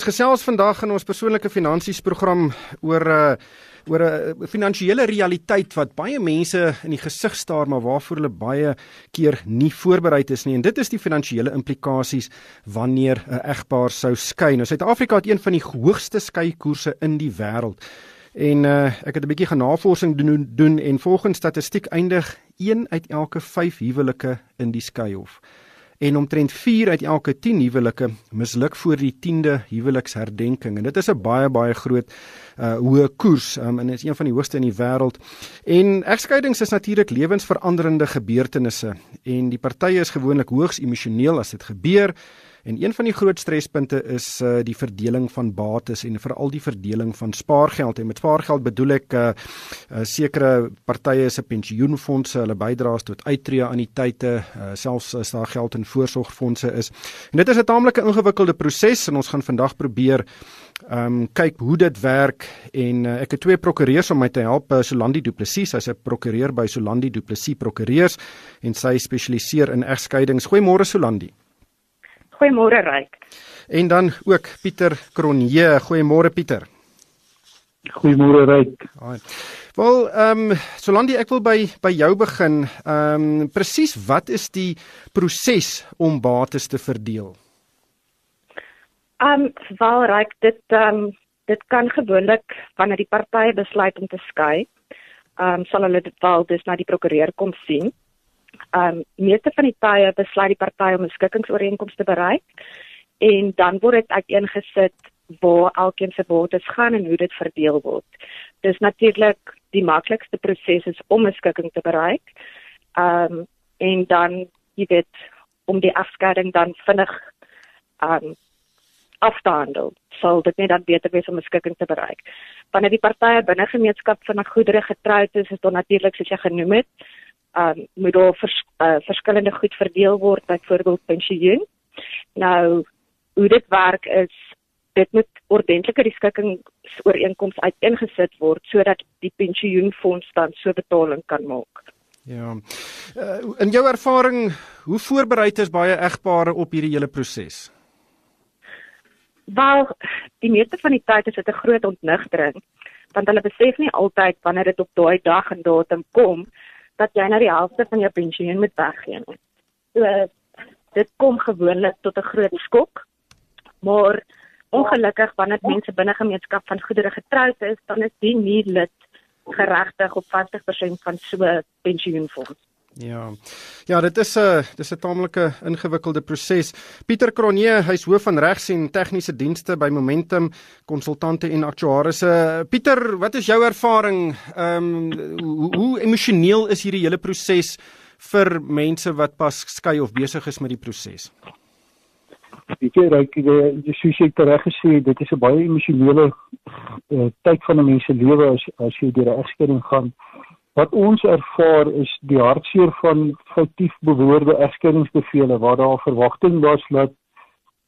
Gesels vandag in ons persoonlike finansies program oor 'n uh, oor 'n finansiële realiteit wat baie mense in die gesig staar maar waarvoor hulle baie keer nie voorberei is nie en dit is die finansiële implikasies wanneer 'n egpaar sou skei. Nou Suid-Afrika het een van die hoogste skeikoerse in die wêreld. En uh, ek het 'n bietjie genavorsing doen doen en volgens statistiek eindig 1 uit elke 5 huwelike in die skeihof en omtrent 4 uit elke 10 huwelike misluk voor die 10de huweliksherdenking. En dit is 'n baie baie groot uh hoë koers um, en is een van die hoogste in die wêreld. En egskeidings is natuurlik lewensveranderende gebeurtenisse en die partye is gewoonlik hoogs emosioneel as dit gebeur. En een van die groot strespunte is uh die verdeling van bates en veral die verdeling van spaargeld. En met spaargeld bedoel ek uh, uh sekere partye se pensioenfonde, hulle bydraes tot uittreë anniteite, uh selfs as daar geld in voorsorgfondse is. En dit is 'n taamlike ingewikkelde proses en ons gaan vandag probeer ehm um, kyk hoe dit werk en uh, ek het twee prokureurs om my te help, uh, Solandi Du Plessis, sy's 'n prokureur by Solandi Du Plessis Prokureurs en sy spesialiseer in egskeidings. Goeiemôre Solandi. Goeiemôre Ryk. En dan ook Pieter Kronje. Goeiemôre Pieter. Goeiemôre Ryk. Wel, ehm um, Solandi, ek wil by by jou begin. Ehm um, presies wat is die proses om bates te verdeel? Um, wel Ryk, dit um, dit kan gewoonlik wanneer die partye besluit om te skei, um, sal hulle dit wel dus na die prokureur kom sien um meeste van die tye besluit die party om 'n skikkingsooreenkoms te bereik en dan word dit uiteengesit waar elkeen se bates gaan en hoe dit verdeel word. Dis natuurlik die maklikste proses is om 'n skikking te bereik. Um en dan jy weet om die afskeiding dan vinnig um af te handel. Sal dit net dan beter wees om 'n skikking te bereik. Wanneer die partye binne gemeenskap van 'n goedere getroud is, is dit natuurlik soos jy genoem het, um moet daar vers, uh, verskillende goed verdeel word byvoorbeeld pensioen. Nou hoe dit werk is dit moet ordentlike reskikking-ooreenkoms uiteengesit word sodat die pensioenfonds dan so betaling kan maak. Ja. Uh, in jou ervaring, hoe voorbereid is baie egpare op hierdie hele proses? Wel, die meeste van die tyd is dit 'n groot ontnigtering want hulle besef nie altyd wanneer dit op daai dag en datum kom dat jy na die helfte van jou pensioen moet weggee. So dit kom gewoonlik tot 'n groot skok. Maar ongelukkig wanneer mense binne gemeenskap van goedere getroud is, dan is die nie lid geregtig op 50% van so pensioenfonds. Ja. Ja, dit is 'n dis 'n taamlike ingewikkelde proses. Pieter Kronje, hy's hoof van regs en tegniese dienste by Momentum Konsultante en Aktuarisse. Pieter, wat is jou ervaring? Ehm um, hoe, hoe emosioneel is hierdie hele proses vir mense wat pas skei of besig is met die proses? Ek sê jy sê jy het reg gesê, dit is 'n baie emosionele uh, tyd van 'n mens se lewe as as jy deur 'n egskeiding gaan. Wat ons ervaar is die hartseer van foutief bewoorde egskeidingsbevele waar daar verwagting was dat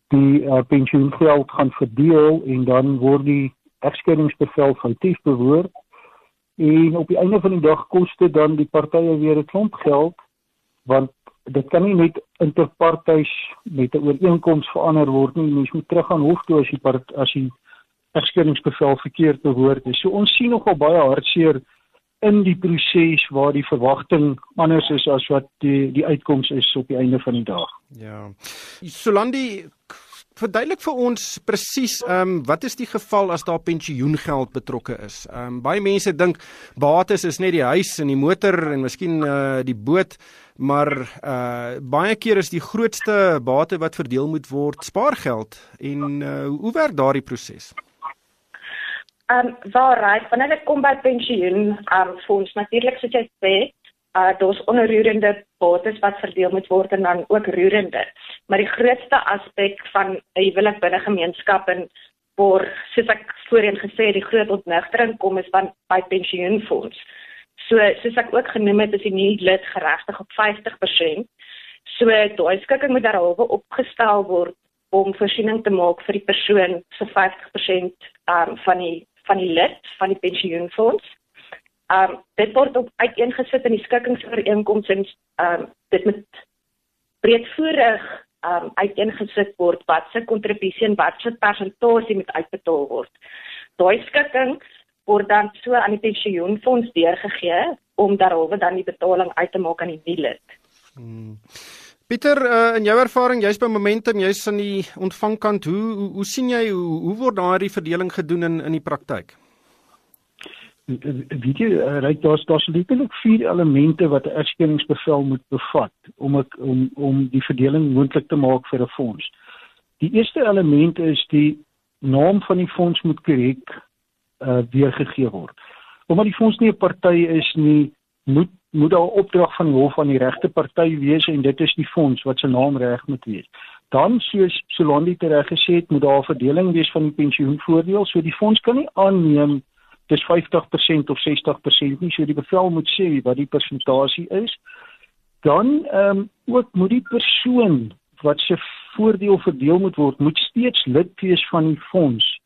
die uh, pensioengeld gaan verdeel en dan word die egskeidingsbevel foutief bewoord en op die einde van die dag koste dan die partye weer 'n klomp geld want dit kan nie net interpartys met 'n ooreenkoms verander word nie. Mens moet terug aan hof toe as die part, as die egskeidingsbevel verkeerd bewoord is. So ons sien nogal baie hartseer in die proses waar die verwagting anders is as wat die die uitkoms is op die einde van die dag. Ja. Solandi verduidelik vir ons presies ehm um, wat is die geval as daar pensioengeld betrokke is? Ehm um, baie mense dink bates is net die huis en die motor en miskien uh, die boot, maar uh baie keer is die grootste bate wat verdeel moet word spaargeld en uh, hoe werk daardie proses? Ehm um, waar reg wanneer dit kom by pensioen ehm um, fonds natuurlik soos jy sê uh daar's onroerende bates wat verdeel moet word en dan ook roerende. Maar die grootste aspek van 'n huwelik binne gemeenskap en voor soos ek voorheen gesê het die groot ontnigtering kom is van by pensioenfonds. So soos ek ook genoem het is die nie lid geregtig op 50%. So daai skikking moet derhalwe opgestel word om voorsiening te maak vir die persoon se so 50% um, van die van die lid van die pensioenfonds. Um dit word op uiteengesit in die skikkingsooreenkomste en um dit moet breedvoerig um uiteengesit word wat se kontribusie en wat se persentasie moet uitbetaal word. Daai skikking word dan so aan die pensioenfonds deurgegee om daaroor dan die betaling uit te maak aan die nuut. Hmm. Pieter, uh, in jou ervaring, jy's by Momentum, jy's aan die ontvangkant. Hoe, hoe hoe sien jy hoe, hoe word daardie verdeling gedoen in in die praktyk? weet jy eh, reg daar's daar's letterlik vier elemente wat 'n egskeningsbevel moet bevat om ek, om om die verdeling moontlik te maak vir 'n fonds. Die eerste element is die naam van die fonds moet korrek uh, weergegee word. Omdat die fonds nie 'n party is nie, moet moet daar 'n opdrag van die hof aan die regte party wees en dit is die fonds wat se naam reg moet wees. Dan soos Solandi tereg gesê het, moet daar 'n verdeling wees van die pensioenvoordeel, so die fonds kan nie aanneem dis 50% of 60% nie, so die bevel moet sê wat die persentasie is. Dan ehm um, ook moet die persoon wat se voordeel verdeel moet word, moet steeds lid wees van die fonds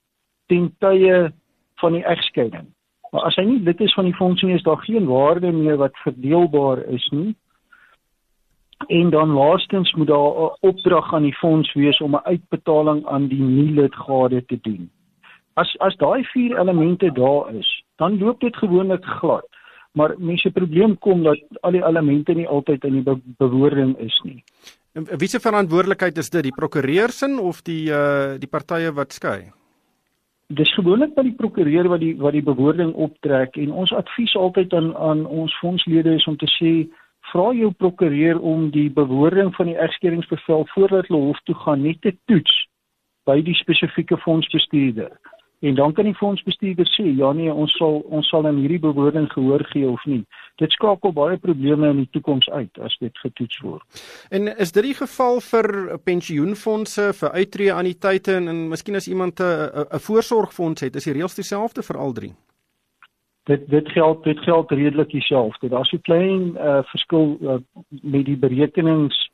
ten tye van die egskeiding. Maar as hy nie lid is van die fonds nie, is daar geen waarde meer wat verdeelbaar is nie. En dan laastens moet daar 'n opdrag aan die fonds wees om 'n uitbetaling aan die nie lidgade te doen. As as daai vier elemente daar is, dan loop dit gewoonlik glad. Maar mense probleem kom dat al die elemente nie altyd in die be bewoording is nie. En wie se verantwoordelikheid is dit, die prokureur se of die uh die partye wat skei? Dis gewoonlik by die prokureur wat die wat die bewoording optrek en ons advies altyd aan aan ons fondslede is om te sê vra jou prokureur om die bewoording van die egskeringsbevel voordat hulle hof toe gaan net te toets by die spesifieke fondsbestuurder. En dan kan die fondsbestuurder sê, ja nee, ons sal ons sal aan hierdie bewoording gehoor gee of nie. Dit skakel baie probleme in die toekoms uit as dit getoets word. En is dit die geval vir pensioenfonde vir uittreë anniteite en, en miskien as iemand 'n 'n voorsorgfonds het, is die reëls dieselfde vir al drie? Dit dit geld dit geld redelik dieselfde. Daar's 'n klein uh, verskil uh, met die berekenings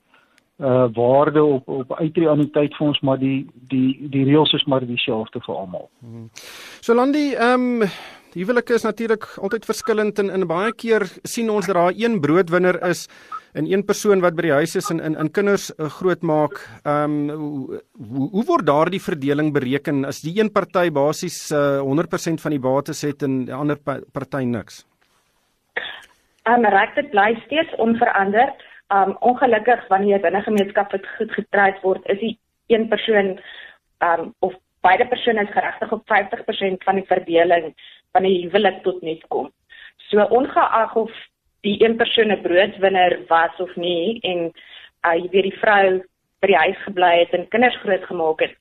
uh waarde op op uitreë aan die tyd vir ons maar die die die reëls is maar dieselfde vir almal. Hmm. So Landie, ehm um, die huwelike is natuurlik altyd verskillend en in baie keer sien ons dat daar een broodwinner is en een persoon wat by die huis is en in in kinders uh, grootmaak. Ehm um, hoe, hoe word daardie verdeling bereken as die een party basies uh, 100% van die bates het en die ander party niks? Ehm um, reg dit bly steeds onveranderd um ongelukkig wanneer binne gemeenskap goed getroud word, is die een persoon um of beide persone is geregtig op 50% van die verdeling van die huwelik tot net kom. So ongeag of die een persoon 'n broodwinner was of nie en uh jy weet die vrou by die huis gebly het en kinders grootgemaak het,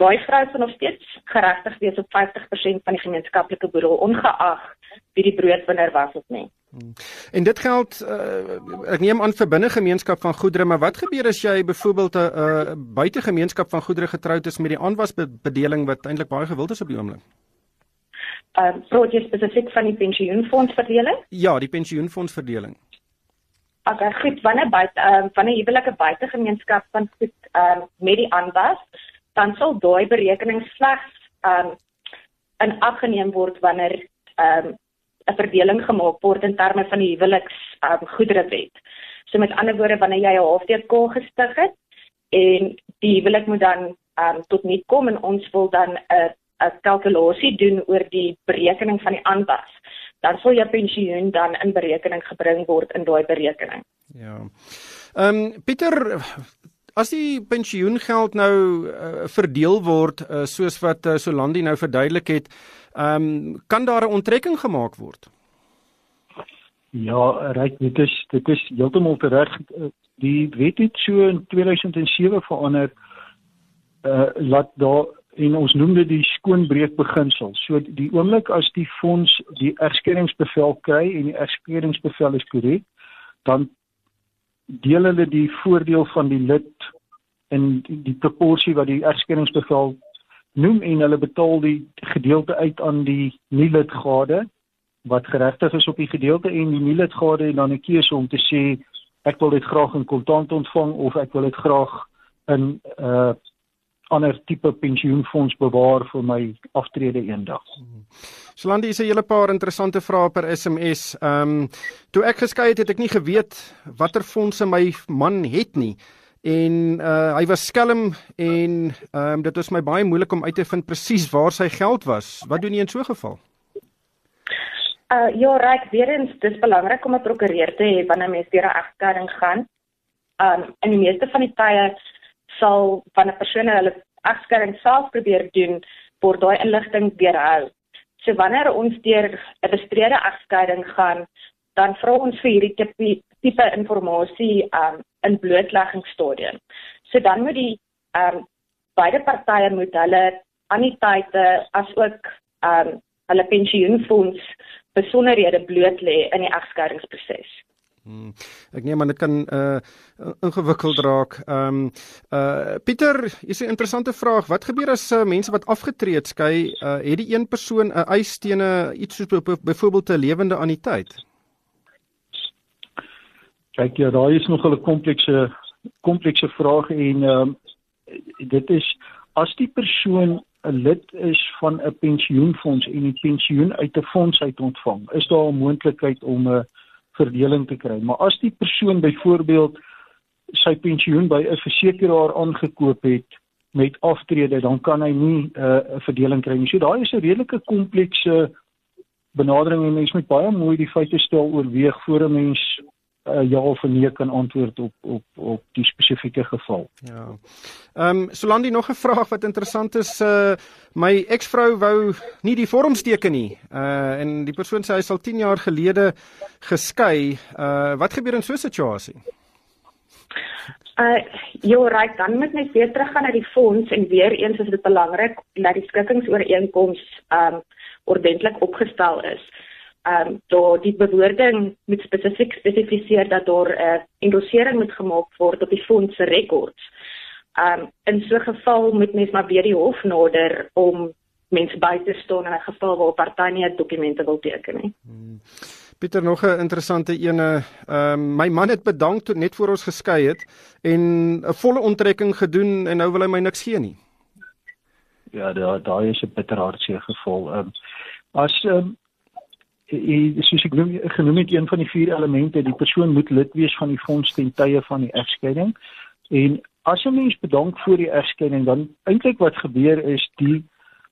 daai vrou sal nog steeds geregtig wees op 50% van die gemeenskaplike boedel ongeag wie die broodwinner was of nie. Hmm. En dit geld uh, ek neem aan vir binne gemeenskap van goedere, maar wat gebeur as jy byvoorbeeld 'n uh, buite gemeenskap van goedere getroud is met die aanwasbedeling wat eintlik baie gewild is op die oomblik? Ehm uh, so jy spesifiek van die pensioenfondsverdeling? Ja, die pensioenfondsverdeling. Ag, goed, wanneer buite ehm uh, wanneer huwelike buite gemeenskap van goed ehm uh, met die aanwas, dan sal daai berekening slegs ehm um, in ag geneem word wanneer ehm um, 'n verdeling gemaak word in terme van die huweliks um, goederewet. So met ander woorde wanneer jy 'n HTK gestig het en die huwelik moet dan um, tot nie kom en ons wil dan 'n 'n kalkulasie doen oor die berekening van die aanwas, dan sal jou pensioen dan in berekening gebring word in daai berekening. Ja. Ehm um, Pieter As die pensioengeld nou uh, verdeel word uh, soos wat uh, Solandi nou verduidelik het, ehm um, kan daar 'n onttrekking gemaak word? Ja, reg, dit is dit is heeltemal reg. Die wet het so in 2007 verander uh laat daar en ons noem dit die skoonbreek beginsel. So die oomblik as die fonds die erskeringsbevel kry en die erskeringsbevel is korrek, dan deel hulle die voordeel van die lid in die, die proporsie wat die erskeringsbevel noem en hulle betaal die gedeelte uit aan die nie lidgade wat geregtig is op die gedeelte en die nie lidgade dan 'n keuse om te sê ek wil dit graag in kontant ontvang of ek wil dit graag in 'n uh, ander tipe pensioenfonds bewaar vir my aftrede eendag. Slandie sê 'n hele paar interessante vrae per SMS. Ehm um, toe ek geskei het, het ek nie geweet watter fondse my man het nie. En uh, hy was skelm en um, dit was my baie moeilik om uit te vind presies waar sy geld was. Wat doen jy in so 'n geval? Uh ja, reg, weer eens, dis belangrik om 'n prokureur te hê wanneer mens deur 'n egskeiding gaan. Um in die meeste van die tye sal van 'n persoon hulle egskeiding self probeer doen, word daai inligting weerhou. So wanneer ons deur 'n bestrede egskeiding gaan, dan vra ons vir hierdie tipe tipe inligting um in blootleggingsstadium. So dan moet die um beide partye moet hulle anniteite as ook um hulle pensioenfonds besonderhede bloot lê in die egskeidingsproses. Hmm. Ek neem aan dit kan uh ingewikkeld raak. Ehm um, uh Pieter, hier's 'n interessante vraag. Wat gebeur as uh, mense wat afgetree het skei, uh het die een persoon 'n eis teen 'n iets soos byvoorbeeld 'n lewende anniteit? Kyk ja, daar is nog 'n komplekse komplekse vraag en ehm um, dit is as die persoon 'n lid is van 'n pensioenfonds en die pensioen uit 'n fonds uit ontvang, is daar 'n moontlikheid om 'n verdeling te kry. Maar as die persoon byvoorbeeld sy pensioen by 'n versekeraar aangekoop het met aftrede, dan kan hy nie 'n uh, verdeling kry nie. So daai is 'n redelike komplekse benadering en mens moet baie mooi die feite stel oorweeg voor 'n mens uh, ja of nee kan antwoord op op op die spesifieke geval. Ja. Ehm um, Solandi nog 'n vraag wat interessant is. Uh my eksvrou wou nie die vorm steek nie. Uh en die persoon sê hy sal 10 jaar gelede geskei. Uh wat gebeur in so 'n situasie? Uh jy reg dan moet net weer terug gaan na die fonds en weer eens is dit belangrik dat die skikkingsooreenkoms ehm um, ordentlik opgestel is ehm um, daar die bewoording moet spesifiek spesifiseer dat daar 'n uh, endossering moet gemaak word op die fonds se rekords. Ehm um, in so 'n geval moet mens maar weer die hof nader om mense by te staan in 'n geval waar party nie dokumente wil teken nie. Hmm. Pieter nog 'n interessante ene. Ehm um, my man het bedank toe net voor ons geskei het en 'n volle onttrekking gedoen en nou wil hy my niks gee nie. Ja, daai daai is 'n bitterhartseer geval. Ehm um, as ehm um, soos ek noem genoem het een van die vier elemente die persoon moet lid wees van die fonds ten tye van die egskeiding. En as 'n mens bedank vir die egskeiding dan eintlik wat gebeur is die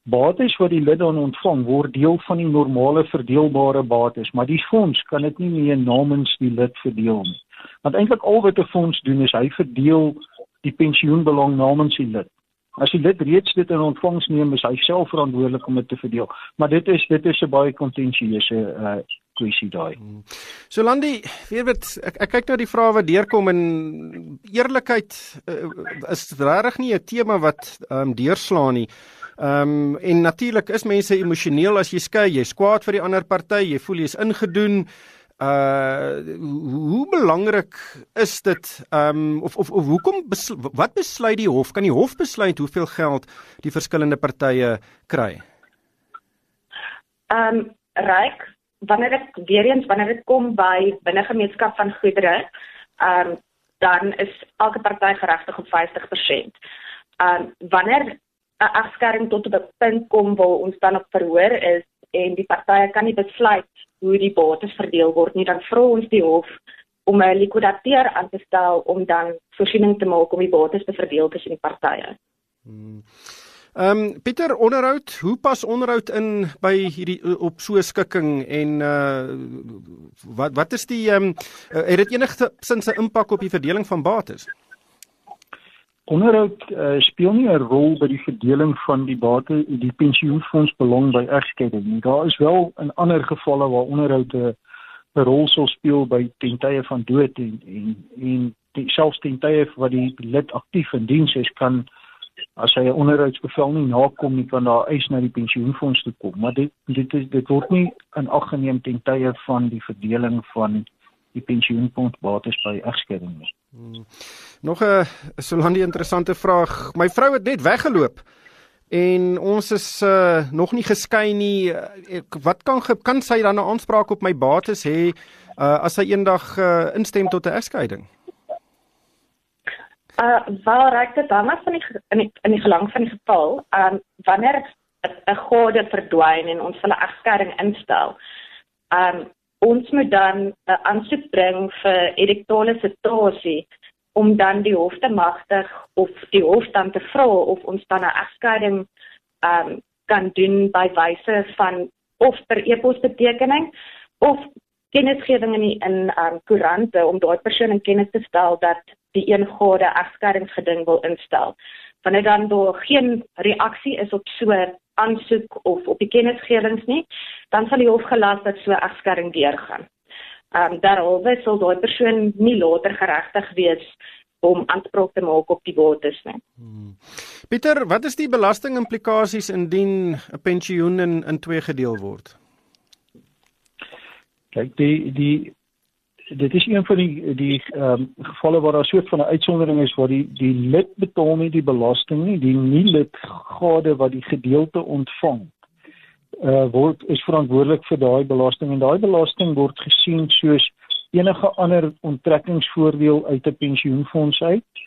bates wat die lid dan ontvang word deel van die normale verdeelbare bates. Maar die fonds kan dit nie meer namens die lid verdeel nie. Want eintlik al wat 'n fonds doen is hy verdeel die pensioenbelang namens die lid As die lid reeds dit in ontvangs neem, is hy self verantwoordelik om dit te verdeel. Maar dit is dit is 'n baie kontensieuse uh kwessie daai. Hmm. So Landi, weet wat ek, ek kyk nou die vrae wat deurkom en eerlikheid uh, is regtig nie 'n tema wat ehm um, deurslaan nie. Ehm um, en natuurlik is mense emosioneel as jy skei, jy's kwaad vir die ander party, jy voel jy's ingedoen uh hoe belangrik is dit um of of, of hoekom besl wat besluit die hof? Kan die hof besluit hoeveel geld die verskillende partye kry? Um ryk wanneer dit weer eens wanneer dit kom by binnegemeenskap van goedere um dan is elke party geregtig op 50% um wanneer 'n afskaring tot 'n punt kom waar ons dan op verhoor is en die partye kan nie besluit hoe die bates verdeel word nie, dan vra ons die hof om 'n likwidateur aan te stel om dan voorsiening te maak om die bates te verdeel tussen die partye. Hmm. Ehm um, Pieter onderhoud, hoe pas onderhoud in by hierdie op so skikking en uh wat wat is die ehm um, het dit enige sin se impak op die verdeling van bates? Onderhoud uh, speel nie 'n rol by die verdeling van die bate die pensioenfonds belang by egskeiding nie. Daar is wel in ander gevalle waar onderhoud 'n 'n rol sou speel by ten tye van dood en en en die selfs ten tye wat die lid aktief in diens is kan as hy 'n onderhoudsbevel nie nakom nie kan daar eis na die pensioenfonds toe kom. Maar dit dit is dit word nie in ag geneem ten tye van die verdeling van die pensioenfonds bates by egskeiding nie. Hmm. Nog 'n Solandi interessante vraag. My vrou het net weggeloop en ons is uh, nog nie geskei nie. Ek, wat kan kan sy dan 'n aanspraak op my bates hê uh, as sy eendag uh, instem tot 'n egskeiding? Uh waar raak dit dan af van die in die, in die gelang van die geval? Um wanneer 'n gode verdwyn en ons hulle egskeiding instel. Um ons moet dan 'n aansoek bring vir elektroniese situasie om dan die hof te magtig of die hof dan te vra of ons dan 'n egskeiding um, kan doen by wyse van of per e-pos betekening of kennisgewing in die, in um, koerante om daai persoon in kennis te stel dat die een gade egskeidingsgeding wil instel. Wanneer dan daar geen reaksie is op so aansoek of op die kennisgewings nie, dan sal die hof gelas dat so egskeiding deurgaan. Ehm um, daaroor sal daai persoon nie later geregtig wees om aanspraak te maak op die bates nie. Hmm. Pieter, wat is die belastingimplikasies indien 'n pensioen in in twee gedeel word? Kyk, die die dit is een van die die ehm um, gevalle waar daar 'n soort van 'n uitsondering is waar die die lid betaal nie die belasting nie, die nie lid gade wat die gedeelte ontvang uh word is verantwoordelik vir daai belasting en daai belasting word gesien soos enige ander onttrekkingsvoordeel uit 'n pensioenfonds uit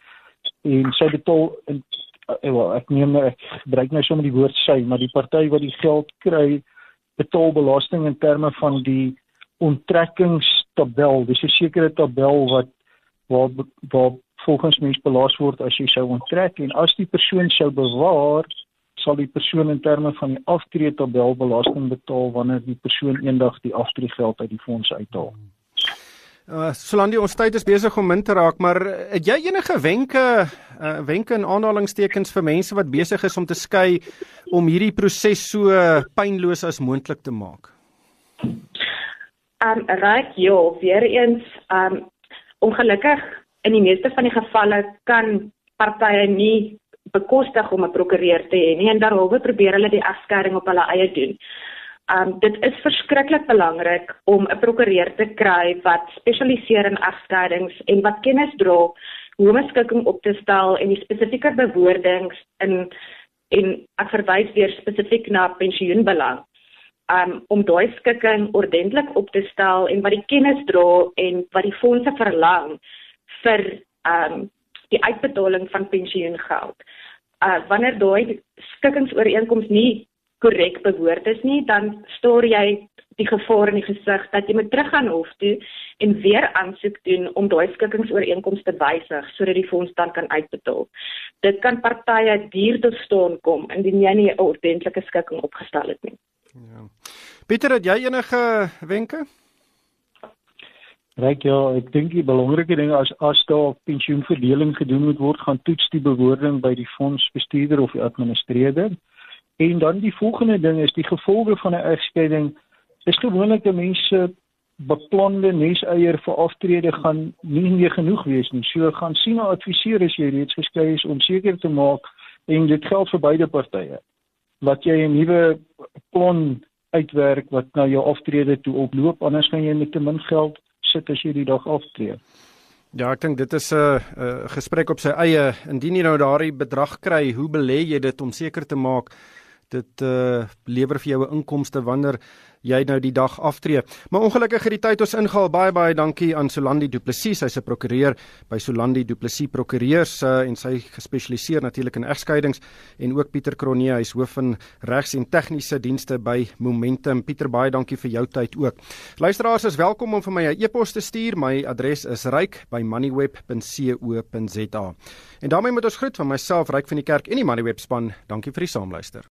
en sy betaal in uh, well, ek neem nou ek gebruik nou sommer die woord sy maar die party wat die geld kry betaal belasting in terme van die onttrekkingstabel. Dis 'n sekere tabel wat waar waar volgens mens belas word as jy sou onttrek en as die persoon sou bewaar, sal die persoon in terme van die aftreetabel belasting betaal wanneer die persoon eendag die aftreegeld uit die fonds uithaal. Uh, Solandi ons tyd is besig om min te raak, maar het jy enige wenke uh, wenke en aanhalingstekens vir mense wat besig is om te skei om hierdie proses so pynloos as moontlik te maak? Um reg ja, weer eens um ongelukkig in die meeste van die gevalle kan partye nie bekostig om 'n prokureur te hê nie en daaroor probeer hulle die afskering op hulle eie doen. Um dit is verskriklik belangrik om 'n prokureur te kry wat spesialiseer in egskeidings en wat kennis dra hoe om 'n skikking op te stel en die spesifieke bewoordings in en ek verwys weer spesifiek na pensioenbelang um, om daai skikking ordentlik op te stel en wat die kennis dra en wat die fondse verlang vir um, die uitbetaling van pensioengeld. Uh wanneer daai skikkingsooreenkoms nie korrek bewoord is nie, dan stoor jy die gevaar in die gesig dat jy moet teruggaan hof toe en weer aansoek doen om daai skikkingsooreenkoms te wysig sodat die fonds dan kan uitbetaal. Dit kan partye duur te staan kom indien jy nie 'n ordentlike skikking opgestel het nie. Ja. Pieter, het jy enige wenke? Reg ja, ek dink die belangrike ding as as daar pensioenverdeling gedoen moet word, gaan toets die bewoording by die fondsbestuurder of die administreerder. En dan die volgende ding is die gevolge van 'n egskeiding is gewoonlik dat mense beplande neseier vir aftrede gaan nie meer genoeg wees nie. So gaan sien 'n adviseur as jy reeds geskei is om seker te maak en dit geld vir beide partye wat jy 'n nuwe plan uitwerk wat na jou aftrede toe oploop anders kan jy met te min geld sit as jy die dag aftree. Ja, ek dink dit is 'n gesprek op sy eie. Indien jy nou daardie bedrag kry, hoe belê jy dit om seker te maak dit uh lewer vir jou 'n inkomste wanneer jy nou die dag aftree. Maar ongelukkig het die tyd ons ingehaal. Baie baie dankie aan Solandi Du Plessis. Sy's 'n prokureur by Solandi Du Plessis Prokureurs uh, en sy gespesialiseer natuurlik in egskeidings en ook Pieter Kronee, hy's hoof van regs en tegniese dienste by Momentum. Pieter, baie dankie vir jou tyd ook. Luisteraars is welkom om vir my 'n e-pos te stuur. My adres is ryk@moneyweb.co.za. En daarmee moet ons groet van myself, Ryk van die Kerk en die Moneyweb span. Dankie vir die saamluister.